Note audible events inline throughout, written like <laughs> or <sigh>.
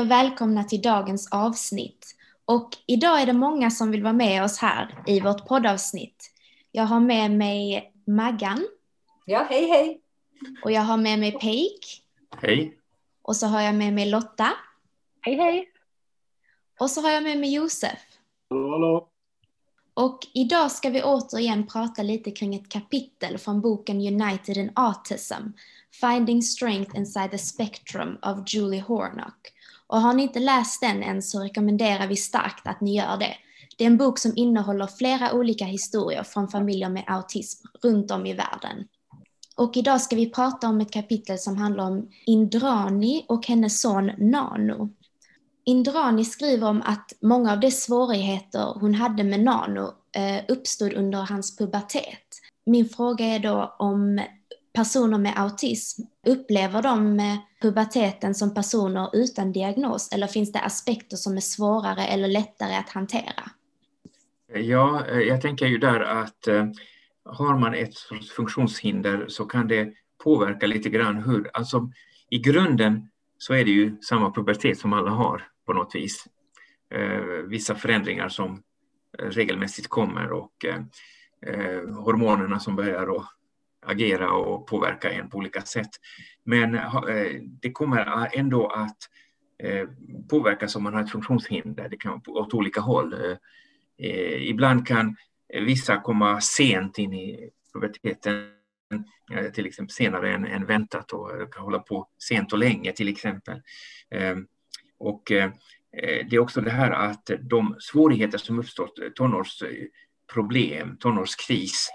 Hej och välkomna till dagens avsnitt. Och idag är det många som vill vara med oss här i vårt poddavsnitt. Jag har med mig Maggan. Ja, hej hej. Och jag har med mig Peik. Hej. Och så har jag med mig Lotta. Hej hej. Och så har jag med mig Josef. Hallå, hallå. Och idag ska vi återigen prata lite kring ett kapitel från boken United in Autism, Finding Strength Inside the Spectrum av Julie Hornock. Och har ni inte läst den än så rekommenderar vi starkt att ni gör det. Det är en bok som innehåller flera olika historier från familjer med autism runt om i världen. Och idag ska vi prata om ett kapitel som handlar om Indrani och hennes son Nano. Indrani skriver om att många av de svårigheter hon hade med Nano eh, uppstod under hans pubertet. Min fråga är då om personer med autism, upplever de eh, puberteten som personer utan diagnos eller finns det aspekter som är svårare eller lättare att hantera? Ja, eh, jag tänker ju där att eh, har man ett funktionshinder så kan det påverka lite grann hur, alltså i grunden så är det ju samma pubertet som alla har på något vis. Vissa förändringar som regelmässigt kommer och hormonerna som börjar att agera och påverka en på olika sätt. Men eh, det kommer ändå att eh, påverkas om man har ett funktionshinder. Det kan vara åt olika håll. Eh, ibland kan vissa komma sent in i puberteten, till exempel senare än, än väntat och kan hålla på sent och länge till exempel. Och det är också det här att de svårigheter som uppstått, tonårsproblem, tonårskris,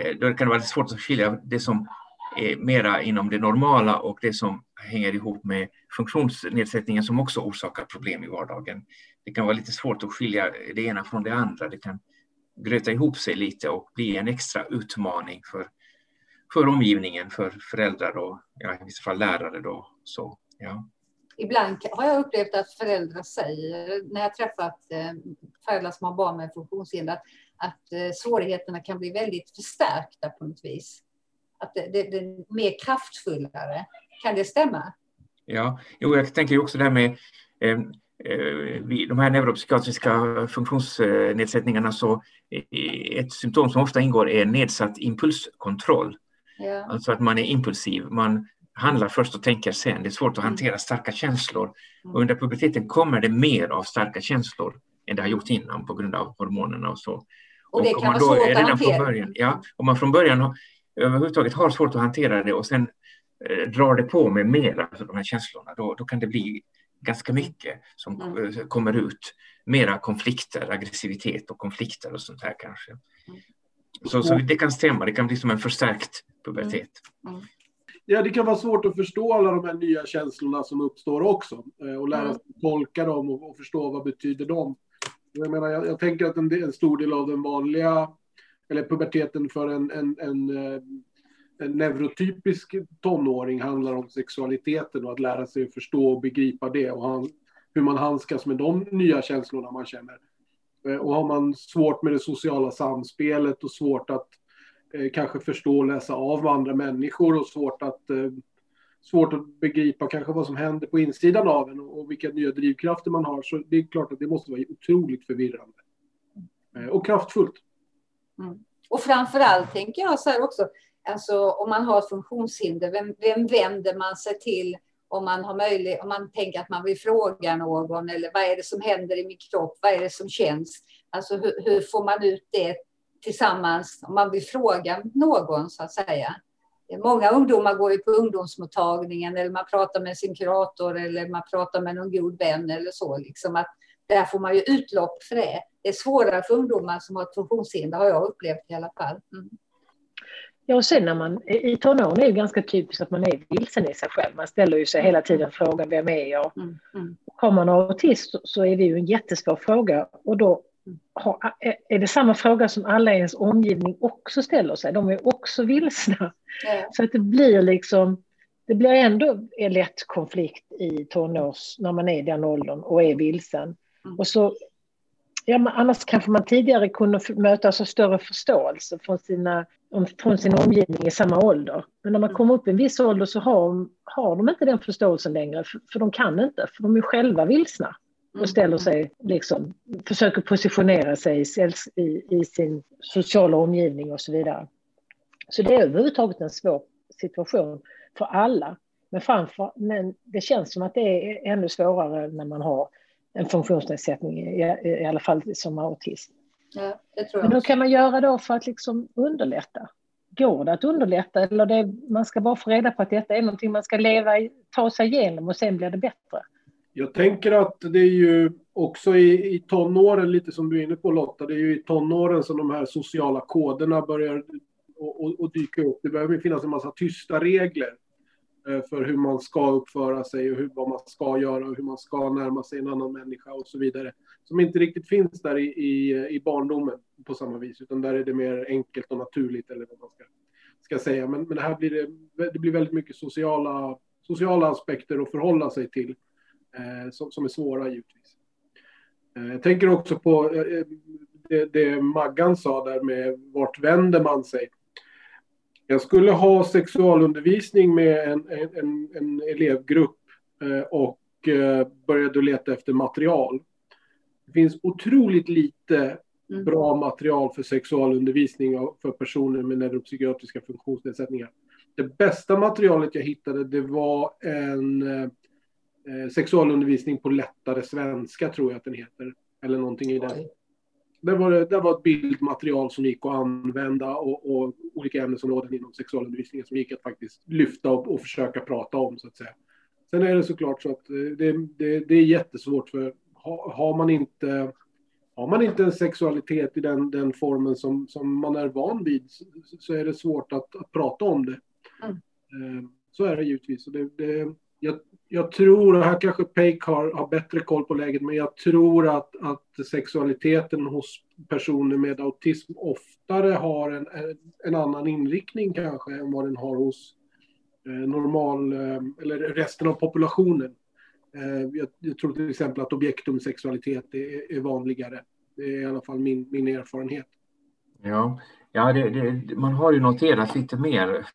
Eh, då kan det vara svårt att skilja det som är mera inom det normala och det som hänger ihop med funktionsnedsättningen som också orsakar problem i vardagen. Det kan vara lite svårt att skilja det ena från det andra. Det kan gröta ihop sig lite och bli en extra utmaning för, för omgivningen, för föräldrar och ja, i vissa fall lärare. Då. Så, ja. Ibland har jag upplevt att föräldrar säger, när jag träffat eh, föräldrar som har barn med funktionshinder, att eh, svårigheterna kan bli väldigt förstärkta på något vis. Att det, det, det är mer kraftfullare. Kan det stämma? Ja, jo, jag tänker också det här med eh, de här neuropsykiatriska funktionsnedsättningarna så ett symptom som ofta ingår är nedsatt impulskontroll. Ja. Alltså att man är impulsiv, man handlar först och tänker sen. Det är svårt att hantera starka känslor. Och under puberteten kommer det mer av starka känslor än det har gjort innan på grund av hormonerna och så. Och det och kan vara svårt att hantera. Början, ja, om man från början överhuvudtaget har svårt att hantera det och sen eh, drar det på med mer, alltså de här känslorna, då, då kan det bli ganska mycket som mm. Eh, kommer ut. Mera konflikter, aggressivitet och konflikter och sånt här kanske. Mm. Så, så det kan stämma, det kan bli som en förstärkt pubertet. Mm. mm. Ja, det kan vara svårt att förstå alla de här nya känslorna som uppstår också eh, och lära sig tolka dem och, och förstå vad betyder de. Jag, menar, jag, jag tänker att en, en, stor del av den vanliga, eller puberteten för en, en, en, eh, en neurotypisk tonåring handlar om sexualiteten och att lära sig att förstå och begripa det och han, hur man handskas med de nya känslorna man känner. Eh, och har man svårt med det sociala samspelet och svårt att eh, kanske förstå och läsa av andra människor och svårt att, eh, svårt att begripa kanske vad som händer på insidan av en och, och vilka nya drivkrafter man har. Så det är klart att det måste vara otroligt förvirrande. Eh, och kraftfullt. Mm. Och framför allt tänker jag så här också, alltså om man har ett funktionshinder, vem, vem vänder man sig till om man har möjlighet, om man tänker att man vill fråga någon eller vad är det som händer i min kropp, vad är det som känns? Alltså hur, hur får man ut det tillsammans om man vill fråga någon så att säga. Många ungdomar går ju på ungdomsmottagningen eller man pratar med sin kurator eller man pratar med någon god vän eller så. Liksom att där får man ju utlopp för det. Det är svårare för ungdomar som har ett funktionshinder har jag upplevt i alla fall. Mm. Ja, och sen när man i tonåren är det ganska typiskt att man är vilsen i sig själv. Man ställer ju sig hela tiden frågan, vem är jag? Mm, mm. Har man autism så är det ju en jättesvår fråga och då har, är det samma fråga som alla i ens omgivning också ställer sig. De är också vilsna. Ja. Så att det blir liksom, det blir ändå en lätt konflikt i tonårs, när man är i den åldern och är vilsen. Mm. Och så Ja, men annars kanske man tidigare kunde mötas av större förståelse från, sina, från sin omgivning i samma ålder. Men när man mm. kommer upp i en viss ålder så har, har de inte den förståelsen längre, för, för de kan inte, för de är själva vilsna och mm. ställer sig, liksom, försöker positionera sig i, i, sin sociala omgivning och så vidare. Så det är överhuvudtaget en svår situation för alla. Men, framför, men det känns som att det är ännu svårare när man har en funktionsnedsättning, i, i alla fall som autist. Ja, det tror jag Men hur kan man göra då för att liksom underlätta? Går det att underlätta eller det, man ska bara få reda på att detta är någonting man ska leva i, ta sig igenom och sen blir det bättre? Jag tänker att det är ju också i, i tonåren, lite som du är inne på Lotta, det är ju i tonåren som de här sociala koderna börjar och, och, och dyka upp. Det behöver finnas en massa tysta regler eh, för hur man ska uppföra sig och hur, vad man ska göra och hur man ska närma sig en annan människa och så vidare. Som inte riktigt finns där i, i, i barndomen på samma vis, utan där är det mer enkelt och naturligt eller vad man ska, ska säga. Men, men här blir det, det blir väldigt mycket sociala, sociala aspekter att förhålla sig till eh, som, som är svåra givetvis. Eh, jag tänker också på eh, det, det Maggan sa där med vart vänder man sig? Jag skulle ha sexualundervisning med en, en, en elevgrupp och började leta efter material. Det finns otroligt lite mm. bra material för sexualundervisning för personer med neuropsykiatriska funktionsnedsättningar. Det bästa materialet jag hittade det var en eh, sexualundervisning på lättare svenska tror jag att den heter. Eller någonting i den det var, det var ett bildmaterial som gick att använda och, och olika ämnesområden inom sexualundervisningen som gick att faktiskt lyfta och, och försöka prata om så att säga. Sen är det såklart så att eh, det, det, det är jättesvårt för har, har, man inte har man inte en sexualitet i den, den formen som, som man är van vid så är det svårt att, att prata om det. Mm. Eh, så är det givetvis. Det, det, jag, jag tror, och här kanske Peik har, har bättre koll på läget, men jag tror att, att sexualiteten hos personer med autism oftare har en, en annan inriktning kanske än vad den har hos eh, normal, eh, eller resten av populationen. Eh, jag, jag, tror till exempel att objektumsexualitet är, är vanligare. Det är i alla fall min, min erfarenhet. Ja, ja det, det, man har ju noterat lite mer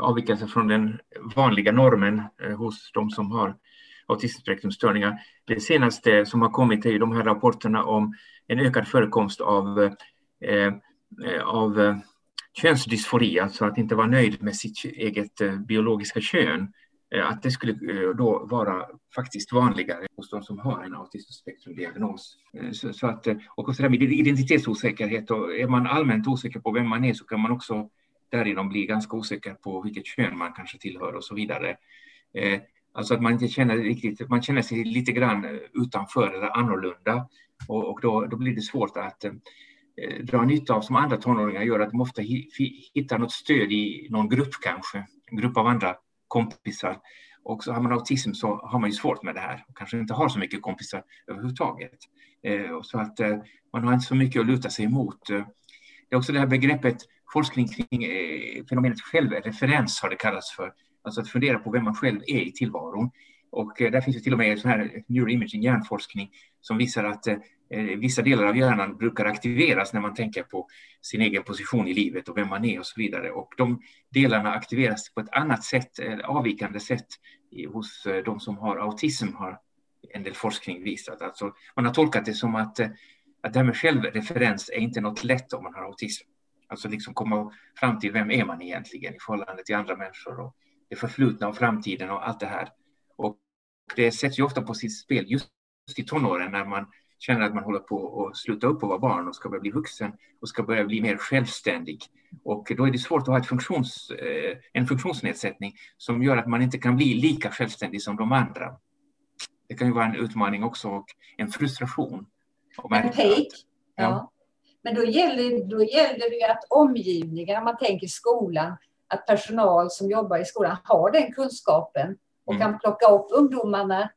avvikelse från den vanliga normen eh, hos de som har autismspektrumstörningar. Det senaste som har kommit är de här rapporterna om en ökad förekomst av, eh, eh av eh, könsdysfori, alltså att inte vara nöjd med sitt eget biologiska kön. Att det skulle då vara faktiskt vanligare hos de som har en autismspektrumdiagnos. Så, så att, och så där med identitetsosäkerhet, och är man allmänt osäker på vem man är så kan man också därigenom blir ganska osäker på vilket kön man kanske tillhör och så vidare. Eh, alltså att man inte känner riktigt, man känner sig lite grann eh, utanför eller annorlunda och, och då, då blir det svårt att eh, eh dra nytta av som andra tonåringar gör, att de ofta hittar något stöd i någon grupp kanske, en grupp av andra kompisar. Och så har man autism så har man ju svårt med det här och kanske inte har så mycket kompisar överhuvudtaget. Eh, så att eh, man har inte så mycket att luta sig emot. Eh, det är också det här begreppet forskning kring eh, fenomenet självreferens har det kallats för. Alltså att fundera på vem man själv är i tillvaron. Och eh, där finns det till och med sån här neuroimaging, hjärnforskning, som visar att eh, eh, vissa delar av hjärnan brukar aktiveras när man tänker på sin egen position i livet och vem man är och så vidare. Och de delarna aktiveras på ett annat sätt, avvikande sätt hos de som har autism har en del forskning visat. Alltså, man har tolkat det som att, att det här med självreferens är inte något lätt om man har autism. Alltså liksom komma fram till vem är man egentligen i förhållande till andra människor och det förflutna och framtiden och allt det här. Och det sätts ju ofta på sitt spel just i tonåren när man känner att man håller på att sluta upp och vara barn och ska börja bli vuxen och ska börja bli mer självständig. Och då är det svårt att ha funktions, eh, en funktionsnedsättning som gör att man inte kan bli lika självständig som de andra. Det kan ju vara en utmaning också och en frustration. En take. Ja. Men då gäller, då gäller det att omgivningen, om man tänker skolan, att personal som jobbar i skolan har den kunskapen och mm. kan plocka upp ungdomarna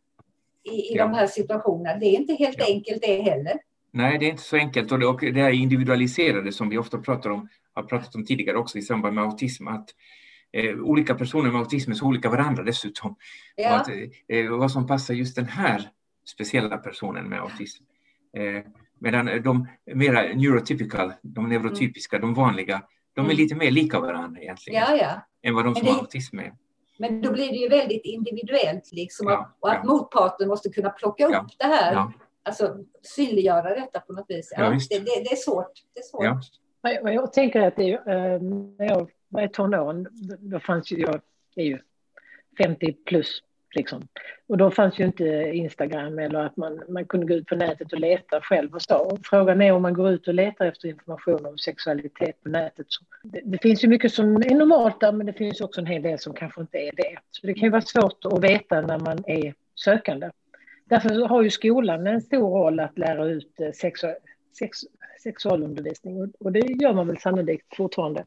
i, i ja. de här situationerna. Det är inte helt ja. enkelt det heller. Nej, det är inte så enkelt och det, och det är individualiserade som vi ofta pratar om, har pratat om tidigare också i samband med autism, att eh, olika personer med autism är så olika varandra dessutom. Ja. Att, eh, vad som passar just den här speciella personen med autism. Eh, Medan de mera neurotypical, de neurotypiska, mm. de vanliga, de är mm. lite mer lika varandra egentligen. Ja, ja. Än vad de som det, har autism är. Men då blir det ju väldigt individuellt liksom. Ja, och att ja. motparten måste kunna plocka upp det här. Alltså synliggöra detta på något vis. Ja, det, det, det, är svårt. Det är svårt. Jag, jag tänker att det är, när jag var i tonåren, då fanns ju, jag är ju 50 plus Liksom. Och då fanns ju inte Instagram eller att man, man kunde gå ut på nätet och leta själv och så. frågan är om man går ut och letar efter information om sexualitet på nätet. Så det, det, finns ju mycket som är normalt där men det finns också en hel del som kanske inte är det. Så det kan ju vara svårt att veta när man är sökande. Därför har ju skolan en stor roll att lära ut eh, sexu sex, sexualundervisning och det gör man väl sannolikt fortfarande.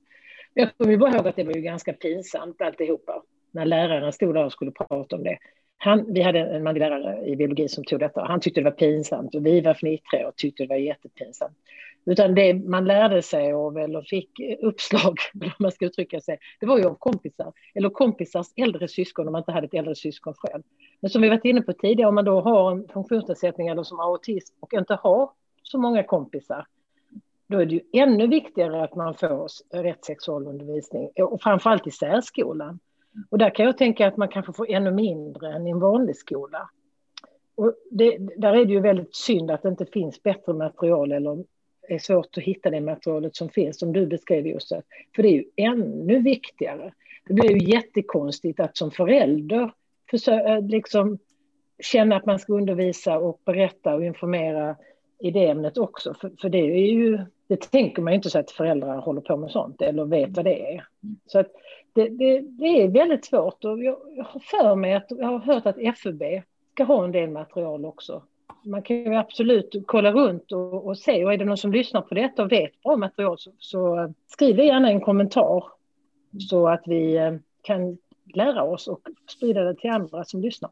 Jag kommer bara ihåg att det var ju ganska pinsamt alltihopa när läraren stod där och skulle prata om det. Han, vi hade en manlig lärare i biologi som tog detta han tyckte det var pinsamt och vi var fnittriga och tyckte det var jättepinsamt. Utan det man lärde sig och eller fick uppslag, <laughs> om man ska uttrycka sig, det var ju av kompisar eller kompisars äldre syskon om man inte hade ett äldre syskon själv. Men som vi varit inne på tidigare, om man då har en funktionsnedsättning eller som har autism och inte har så många kompisar, då är det ju ännu viktigare att man får rätt sexualundervisning och framförallt i särskolan. Och där kan jag tänka att man kanske får ännu mindre än i en vanlig skola. Och det, där är det ju väldigt synd att det inte finns bättre material eller är svårt att hitta det materialet som finns, som du beskrev Josef. För det är ju ännu viktigare. Det blir ju jättekonstigt att som förälder försöka, eh, liksom, känna att man ska undervisa och berätta och informera i det ämnet också. För, för det är ju, det tänker man ju inte så att föräldrar håller på med sånt eller vet vad det är. Så att det, det, det, är väldigt svårt och jag, jag har för mig att jag har hört att FUB ska ha en del material också. Man kan ju absolut kolla runt och, och se och är det någon som lyssnar på detta och vet bra material så, så skriv gärna en kommentar så att vi eh, kan lära oss och sprida det till andra som lyssnar.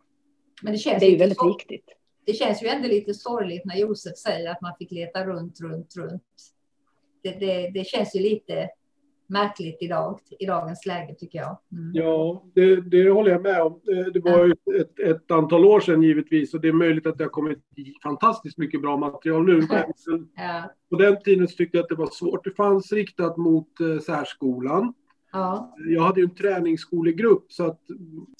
Men det, känns det är ju väldigt viktigt. Det känns ju ändå lite sorgligt när Josef säger att man fick leta runt, runt, runt. Det, det, det känns ju lite märkligt idag, i dagens läge tycker jag. Mm. Ja, det, det, håller jag med om. Det var ju ett, ett, antal år sedan givetvis och det är möjligt att det har kommit fantastiskt mycket bra material nu. Men <laughs> ja. På den tiden tyckte jag att det var svårt. Det fanns riktat mot eh, särskolan. Ja. Jag hade ju en träningsskolegrupp så att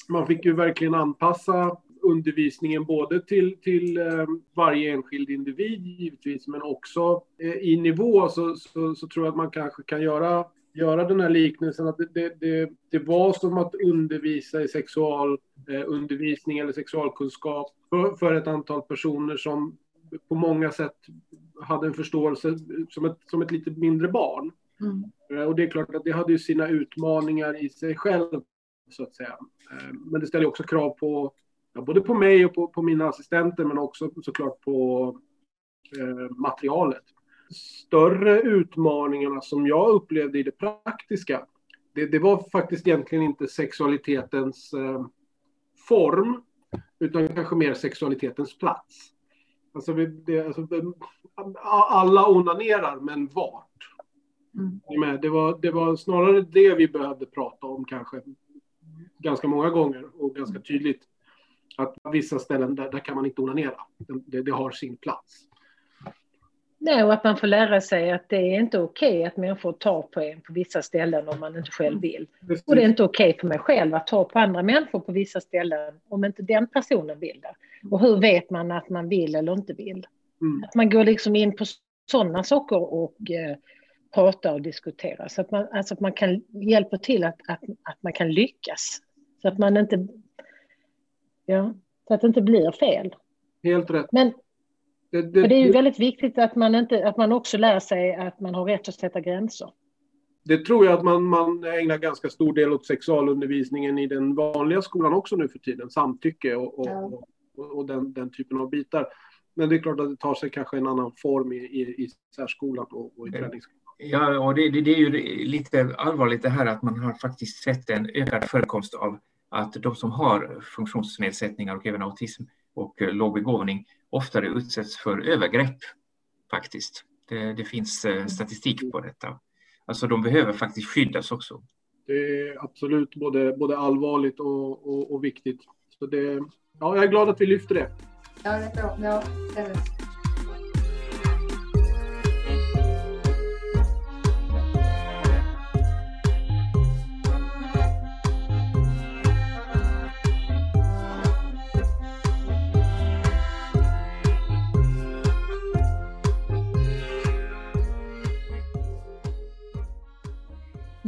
man fick ju verkligen anpassa undervisningen både till, till eh, varje enskild individ givetvis men också eh, i nivå så, så, så, tror jag att man kanske kan göra göra den här liknelsen att det, det, det var som att undervisa i sexualundervisning eller sexualkunskap för, för ett antal personer som på många sätt hade en förståelse som ett, som ett lite mindre barn. Mm. Eh, och det är klart att det hade ju sina utmaningar i sig själv, så att säga. Eh, men det ställer också krav på, ja, både på mig och på, på mina assistenter, men också såklart på eh, materialet större utmaningarna som jag upplevde i det praktiska, det, det var faktiskt egentligen inte sexualitetens eh, form, utan kanske mer sexualitetens plats. Alltså, det, alltså, alla onanerar, men vart? Mm. Det, var, det var snarare det vi behövde prata om kanske ganska många gånger och ganska tydligt. Att vissa ställen där, där kan man inte onanera. Det, det har sin plats. Nej, och att man får lära sig att det är inte okej okay att människor tar på en på vissa ställen om man inte själv vill. Precis. Och det är inte okej okay för mig själv att ta på andra människor på vissa ställen om inte den personen vill det. Och hur vet man att man vill eller inte vill? Mm. Att man går liksom in på sådana saker och eh, pratar och diskuterar. Så att man, alltså att man kan hjälpa till att, att, att man kan lyckas. Så att man inte... Ja, så att det inte blir fel. Helt rätt. Men det, det, det är ju väldigt viktigt att man, inte, att man också lär sig att man har rätt att sätta gränser. Det tror jag att man, man ägnar ganska stor del åt sexualundervisningen i den vanliga skolan också nu för tiden. Samtycke och, och, ja. och, och den, den, typen av bitar. Men det är klart att det tar sig kanske en annan form i, i, i särskolan och, och i träningsskolan. Ja, och det, det, det, är ju lite allvarligt det här att man har faktiskt sett en ökad förekomst av att de som har funktionsnedsättningar och även autism och låg begåvning oftare utsätts för övergrepp faktiskt. Det, det finns eh, statistik på detta. Alltså de behöver faktiskt skyddas också. Det är absolut både, både allvarligt och, och, och viktigt. Så det, ja, jag är glad att vi lyfter det. Ja, det är bra. Ja, det är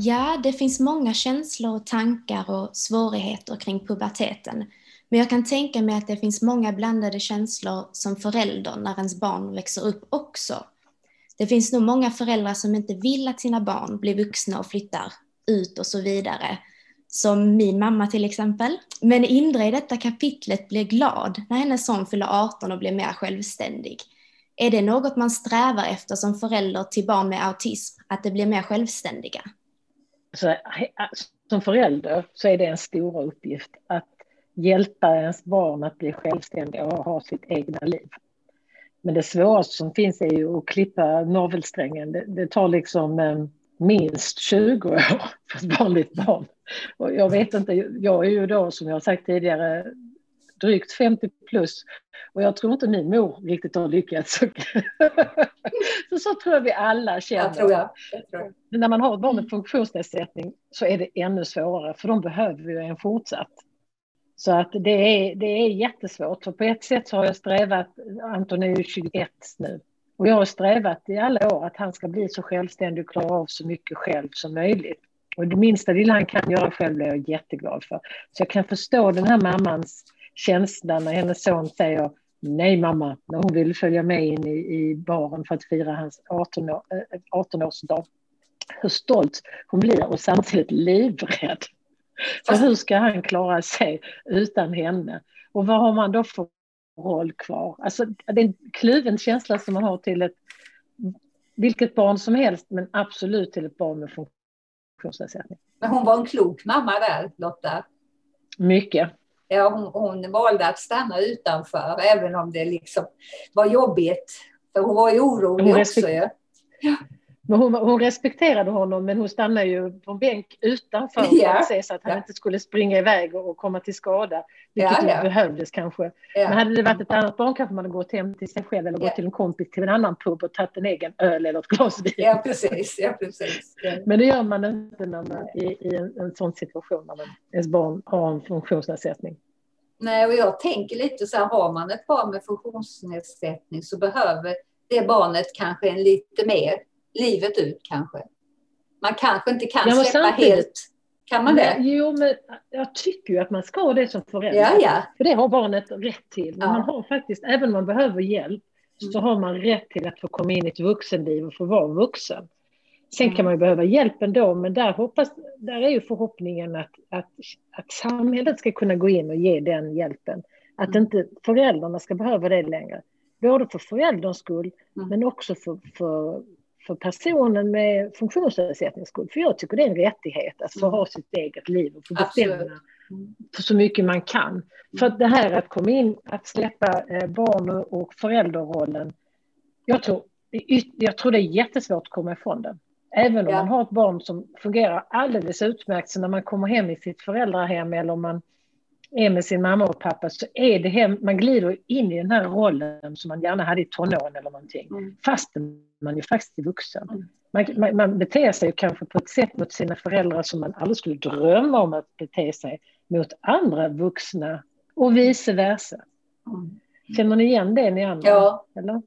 Ja, det finns många känslor och tankar och svårigheter kring puberteten. Men jag kan tänka mig att det finns många blandade känslor som förälder när ens barn växer upp också. Det finns nog många föräldrar som inte vill att sina barn blir vuxna och flyttar ut och så vidare. Som min mamma till exempel. Men Indra i detta kapitlet blir glad när hennes son fyller 18 och blir mer självständig. Är det något man strävar efter som förälder till barn med autism, att de blir mer självständiga? Så, som förälder så är det en stor uppgift att hjälpa ens barn att bli självständiga och ha sitt egna liv. Men det svåraste som finns är ju att klippa navelsträngen. Det, det tar liksom eh, minst 20 år för ett vanligt barn. Och jag vet inte, jag är ju då som jag sagt tidigare drygt 50 plus och jag tror inte min mor riktigt har lyckats. <laughs> så, så tror jag vi alla känner. Jag tror jag. jag tror. När man har ett barn med funktionsnedsättning så är det ännu svårare för de behöver ju en fortsatt. Så att det är, det är jättesvårt. För på ett sätt så har jag strävat, Anton är ju 21 nu, och jag har strävat i alla år att han ska bli så självständig och klara av så mycket själv som möjligt. Och det minsta lilla han kan göra själv blir jag jätteglad för. Så jag kan förstå den här mammans känsla när hennes son säger nej mamma, när hon vill följa med in i, i baren för att fira hans 18-årsdag. 18 Hur stolt hon blir och samtidigt livrädd. För hur ska han klara sig utan henne? Och vad har man då för roll kvar? Alltså, det är en kluven känsla som man har till ett vilket barn som helst, men absolut till ett barn med funktionsnedsättning. Men hon var en klok mamma där, Lotta. Mycket. Ja, hon, hon valde att stanna utanför, även om det liksom var jobbigt. För hon var ju orolig hon också. Ja. Men hon, hon, respekterade honom, men hon stannade ju på en bänk utanför för att se så att han ja. inte skulle springa iväg och, komma till skada, vilket ja. behövdes kanske. Men hade det varit ett annat barn kanske man hade gått hem till sig själv eller gått till en kompis till en annan pub och tagit en egen öl eller ett glas vin. Ja, precis. Ja, precis. Men det gör man inte när man, i, i en, en sån situation när man, ens barn har en funktionsnedsättning. Nej, och jag tänker lite så här, har man ett barn med funktionsnedsättning så behöver det barnet kanske en lite mer livet ut kanske. Man kanske inte kan ja, släppa helt. Kan man det? Jo, men jag tycker ju att man ska det som förälder. Ja, ja. För det har barnet rätt till. Men ja. man har faktiskt, även om man behöver hjälp, så har man rätt till att få komma in i ett vuxenliv och få vara vuxen. Sen kan man ju behöva hjälp ändå, men där, hoppas, där är ju förhoppningen att, att, att samhället ska kunna gå in och ge den hjälpen. Att mm. inte föräldrarna ska behöva det längre. Både för förälderns skull, mm. men också för, för för personen med funktionsnedsättnings skull. För jag tycker det är en rättighet att få mm. ha sitt eget liv och få bestämma mm. så mycket man kan. För att det här att komma in, att släppa eh, barn och föräldrarollen. Jag tror, jag tror det är jättesvårt att komma ifrån den. Även om ja. man har ett barn som fungerar alldeles utmärkt, så när man kommer hem i sitt föräldrahem eller om man är med sin mamma och pappa så är det hem, man glider in i den här rollen som man gärna hade i tonåren eller någonting. Mm. Fast man är faktiskt vuxen. Mm. Man, man, man, beter sig kanske på ett sätt mot sina föräldrar som man aldrig skulle drömma om att bete sig mot andra vuxna och vice versa. Mm. Känner ni igen det ni andra? Ja. Eller?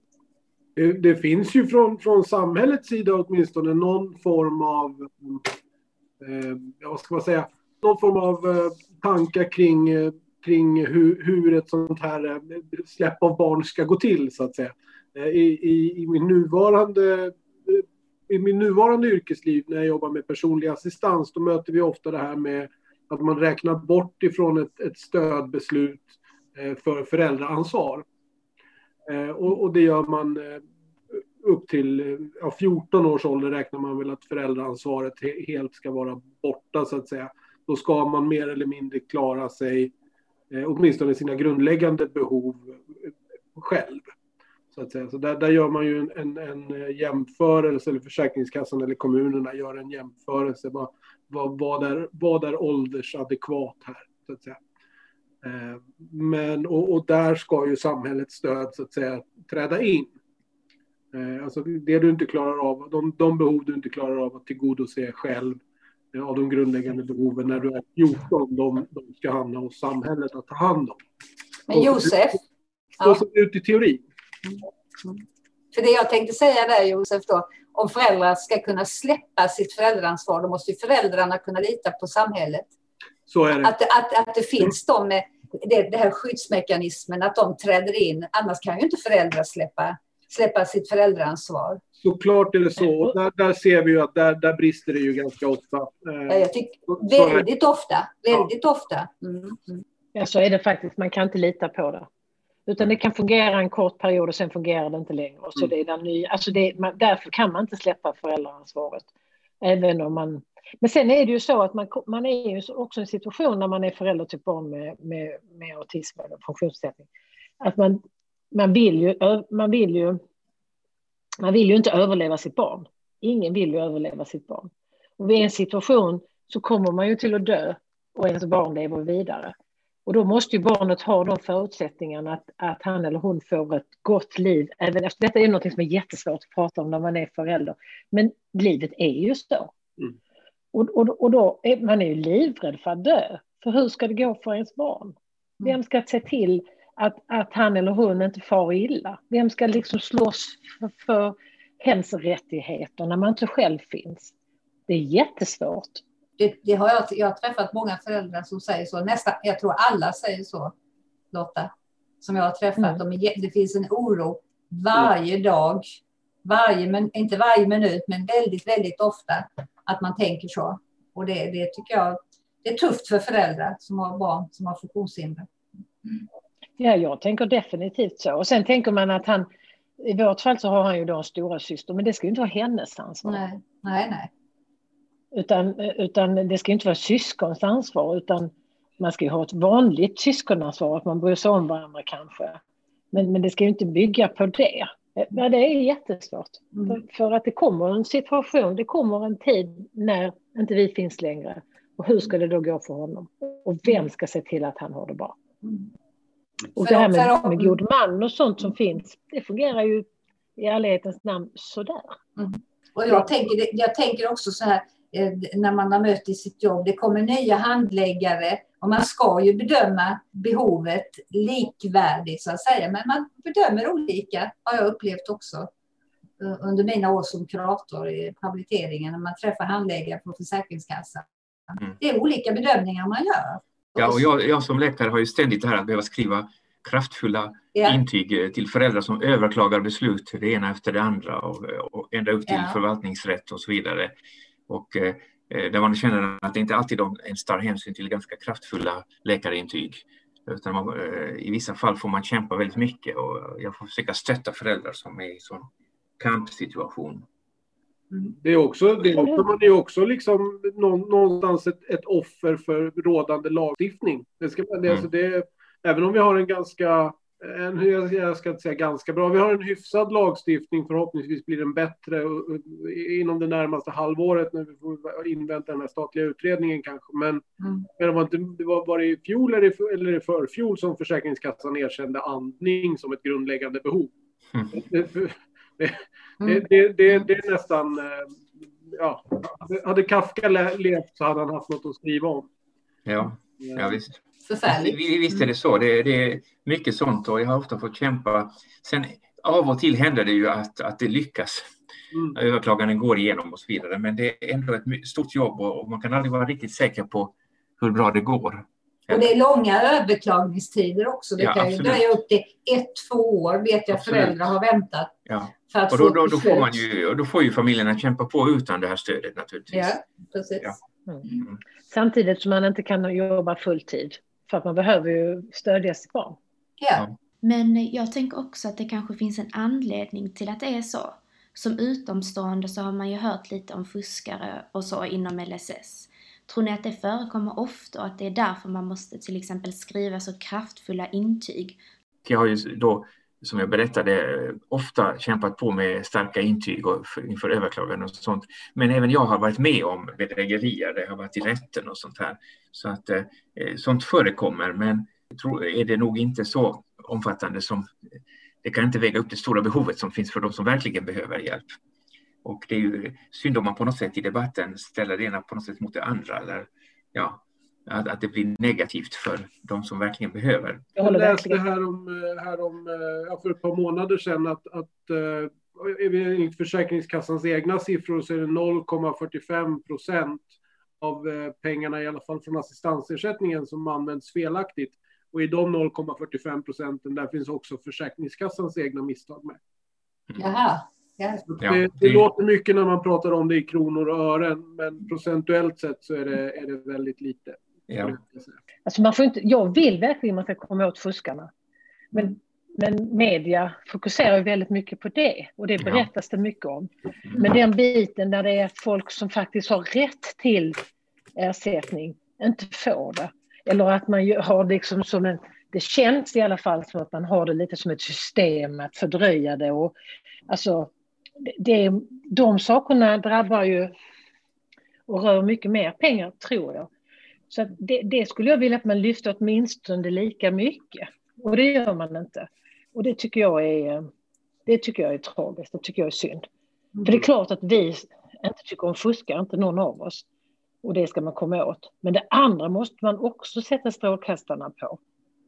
Det, det, finns ju från, från samhällets sida åtminstone någon form av, eh, vad ska man säga, någon form av eh, tankar kring, eh, kring hur, hur ett sånt här eh, släpp av barn ska gå till så att säga. Eh, I, i, i min nuvarande i min nuvarande yrkesliv när jag jobbar med personlig assistans, då möter vi ofta det här med att man räknar bort ifrån ett, ett stödbeslut för föräldraansvar. Och, och, det gör man upp till ja, 14 års ålder räknar man väl att föräldraansvaret helt ska vara borta så att säga då ska man mer eller mindre klara sig, eh, åtminstone sina grundläggande behov eh, själv. Så, att säga. så där, där gör man ju en, en, en, eh, jämförelse, eller Försäkringskassan eller kommunerna gör en jämförelse. Vad, vad, vad, är, vad är åldersadekvat här? Så att säga. Eh, men, och, och, där ska ju samhällets stöd så att säga träda in. Eh, alltså det du inte klarar av, de, de behov du inte klarar av att tillgodose själv, av de grundläggande behoven när du är 14, de, de ska hamna hos samhället att ta hand om. Men Josef? Så ser det ut i teorin. För det jag tänkte säga där Josef, då, om föräldrar ska kunna släppa sitt föräldraansvar, då måste ju föräldrarna kunna lita på samhället. Så är det. Att, att, att det finns de med det, det här skyddsmekanismen, att de träder in. Annars kan ju inte föräldrar släppa släppa sitt föräldraansvar. Såklart är det så. Och där, där ser vi ju att där, där brister det ju ganska ofta. Ja, jag tycker, väldigt ofta. Väldigt ja. ofta. Mm. Mm. Ja, så är det faktiskt. Man kan inte lita på det. Utan det kan fungera en kort period och sen fungerar det inte längre. Och så mm. det är ny, alltså det, man, därför kan man inte släppa föräldraansvaret. Även om man... Men sen är det ju så att man, man är ju också i en situation när man är förälder till barn med, med, med autism eller funktionsnedsättning. Att man man vill ju, man vill ju, man vill ju inte överleva sitt barn. Ingen vill ju överleva sitt barn. Och vid en situation så kommer man ju till att dö och ens barn lever vidare. Och då måste ju barnet ha de förutsättningarna att, att han eller hon får ett gott liv. Även efter, detta är något som är jättesvårt att prata om när man är förälder. Men livet är ju så. Mm. Och, och, och då är man är ju livrädd för att dö. För hur ska det gå för ens barn? Mm. Vem ska se till att, att han eller hon inte far illa. Vem ska liksom slåss för, för hens rättigheter när man inte själv finns? Det är jättesvårt. Det, det har jag, jag har träffat många föräldrar som säger så. Nästan, jag tror alla säger så, Lotta. Som jag har träffat. Mm. De, det finns en oro varje dag. Varje, men, inte varje minut, men väldigt, väldigt ofta att man tänker så. Och det, det tycker jag det är tufft för föräldrar som har barn som har funktionshinder. Mm. Ja, jag tänker definitivt så. Och sen tänker man att han, i vårt fall så har han ju då en stora syster, men det ska ju inte vara hennes ansvar. Nej, nej, nej. Utan, utan det ska inte vara syskons ansvar, utan man ska ju ha ett vanligt syskonansvar, att man bryr sig om varandra kanske. Men, men det ska ju inte bygga på det. Ja, det är jättesvårt. Mm. För, för, att det kommer en situation, det kommer en tid när inte vi finns längre. Och hur ska det då gå för honom? Och vem ska se till att han har det bra? Mm. Och det här med, med god man och sånt som finns, det fungerar ju i ärlighetens namn sådär. Mm. Och jag tänker, jag tänker också så här, eh, när man har mött i sitt jobb, det kommer nya handläggare och man ska ju bedöma behovet likvärdigt så att säga, men man bedömer olika, har jag upplevt också under mina år som kurator i habiliteringen, när man träffar handläggare på Försäkringskassan. Mm. Det är olika bedömningar man gör. Ja, och jag, jag som läkare har ju ständigt det här att behöva skriva kraftfulla ja. intyg eh, till föräldrar som överklagar beslut, det ena efter det andra och, och ända upp till ja. förvaltningsrätt och så vidare. Och eh, eh, där man känner att det inte alltid de ens tar hänsyn till ganska kraftfulla läkarintyg. Utan man, eh, I vissa fall får man kämpa väldigt mycket och jag får försöka stötta föräldrar som är i sån kampsituation. Det är också, det är också, man är också liksom någonstans ett, ett offer för rådande lagstiftning. Det ska, det, alltså mm. alltså det, även om vi har en ganska en, jag ska inte säga ganska bra, vi har en hyfsad lagstiftning, förhoppningsvis blir den bättre inom det närmaste halvåret när vi får invänta den här statliga utredningen kanske. Men, mm. men det var, inte, det var bara i fjol eller eller i förfjol som Försäkringskassan erkände andning som ett grundläggande behov. Mm. Det, det, det, det, är nästan, eh, ja, hade Kafka levt så hade han haft något att skriva om. Ja, ja visst förfärligt. Visst är det så. Det, det, är mycket sånt och jag har ofta fått kämpa. Sen av och till händer det ju att, att det lyckas. Mm. Överklaganden går igenom och så vidare. Men det är ändå ett stort jobb och man kan aldrig vara riktigt säker på hur bra det går. Och det är långa överklagningstider också. Det ja, kan ju dröja upp till ett, två år vet jag absolut. föräldrar har väntat. Ja. För att och då, då, då, får man ju, och då får ju familjerna kämpa på utan det här stödet naturligtvis. Ja, precis. Ja. Mm. Mm. Samtidigt som man inte kan jobba fulltid. För att man behöver ju stödja sitt barn. Ja. Men jag tänker också att det kanske finns en anledning till att det är så. Som utomstående så har man ju hört lite om fuskare och så inom LSS. Tror ni att det förekommer ofta och att det är därför man måste till exempel skriva så kraftfulla intyg? Jag har ju då, som jag berättade, ofta kämpat på med starka intyg inför överklaganden och sånt. Men även jag har varit med om bedrägerier, det har varit i rätten och sånt här. Så att eh, eh sånt förekommer, men tror, är det nog inte så omfattande som det kan inte väga upp det stora behovet som finns för de som verkligen behöver hjälp. Och det är ju synd om man på något sätt i debatten ställer det ena på något sätt mot det andra. Eller, ja, att, att det blir negativt för de som verkligen behöver. Jag läste här om, eh, här om ja, för ett par månader sedan att, att eh, enligt Försäkringskassans egna siffror så är det 0,45 procent av eh, pengarna, i alla fall från assistansersättningen, som används felaktigt. Och i de 0,45 procenten, där finns också Försäkringskassans egna misstag med. Mm. Jaha. Det, det, det, låter mycket när man pratar om det i kronor och ören, men procentuellt sett så är det, är det väldigt lite. Ja. Alltså man får inte, jag vill verkligen att man ska komma åt fuskarna. Men, men media fokuserar väldigt mycket på det och det berättas ja. det mycket om. Men den biten där det är folk som faktiskt har rätt till ersättning inte får det. Eller att man har liksom som en, det känns i alla fall som att man har det lite som ett system att fördröja det och alltså det, de sakerna drabbar ju och rör mycket mer pengar tror jag. Så det, det, skulle jag vilja att man lyfter åtminstone lika mycket. Och det gör man inte. Och det tycker jag är, det tycker jag är tragiskt, det tycker jag är synd. Mm. För det är klart att vi inte tycker om fuskar, inte någon av oss. Och det ska man komma åt. Men det andra måste man också sätta strålkastarna på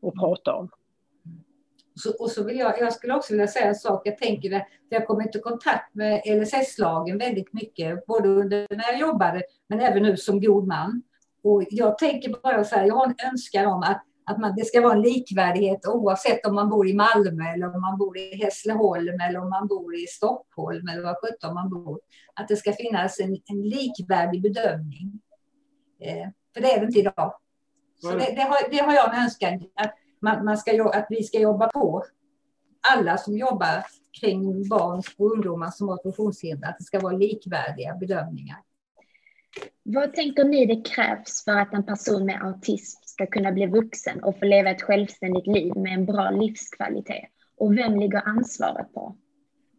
och prata om. Så, och så vill jag, jag skulle också vilja säga en sak. Jag tänker det, för jag kommer i kontakt med LSS-lagen väldigt mycket, både under när jag jobbade, men även nu som god man. Och jag tänker bara så här, jag har en önskan om att, att man, det ska vara en likvärdighet oavsett om man bor i Malmö eller om man bor i Hässleholm eller om man bor i Stockholm eller var sjutton man bor. Att det ska finnas en, en likvärdig bedömning. Eh, för det är det inte idag. Så det, det, har, det har jag en önskan, att, man, man ska, att vi ska jobba på. Alla som jobbar kring barn och ungdomar som har funktionshinder, att det ska vara likvärdiga bedömningar. Vad tänker ni det krävs för att en person med autism ska kunna bli vuxen och få leva ett självständigt liv med en bra livskvalitet? Och vem ligger ansvaret på?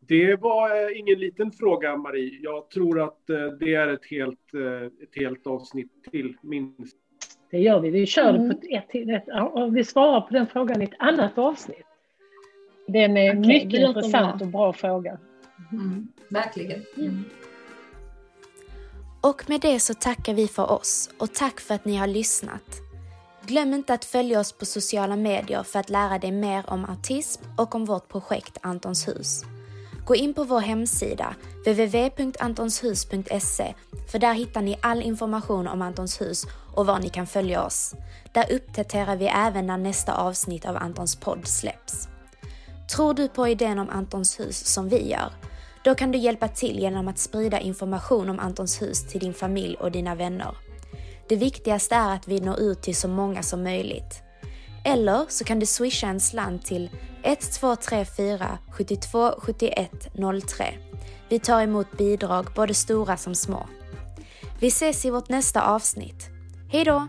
Det var eh, ingen liten fråga, Marie. Jag tror att eh, det är ett helt, eh, ett helt avsnitt till, minst. Det gör vi. Vi kör mm. på ett, ett, ett, och vi svarar på den frågan i ett annat avsnitt. Den är okay, mycket intressant bra. och bra fråga. Mm, verkligen. Mm. Och med det så tackar vi för oss och tack för att ni har lyssnat. Glöm inte att följa oss på sociala medier för att lära dig mer om autism och om vårt projekt Antons hus. Gå in på vår hemsida www.antonshus.se för där hittar ni all information om Antons hus och var ni kan följa oss. Där uppdaterar vi även när nästa avsnitt av Antons podd släpps. Tror du på idén om Antons hus som vi gör? Då kan du hjälpa till genom att sprida information om Antons hus till din familj och dina vänner. Det viktigaste är att vi når ut till så många som möjligt. Eller så kan du swisha en slant till 1234 72 71 03. Vi tar emot bidrag både stora som små. Vi ses i vårt nästa avsnitt. Hejdå!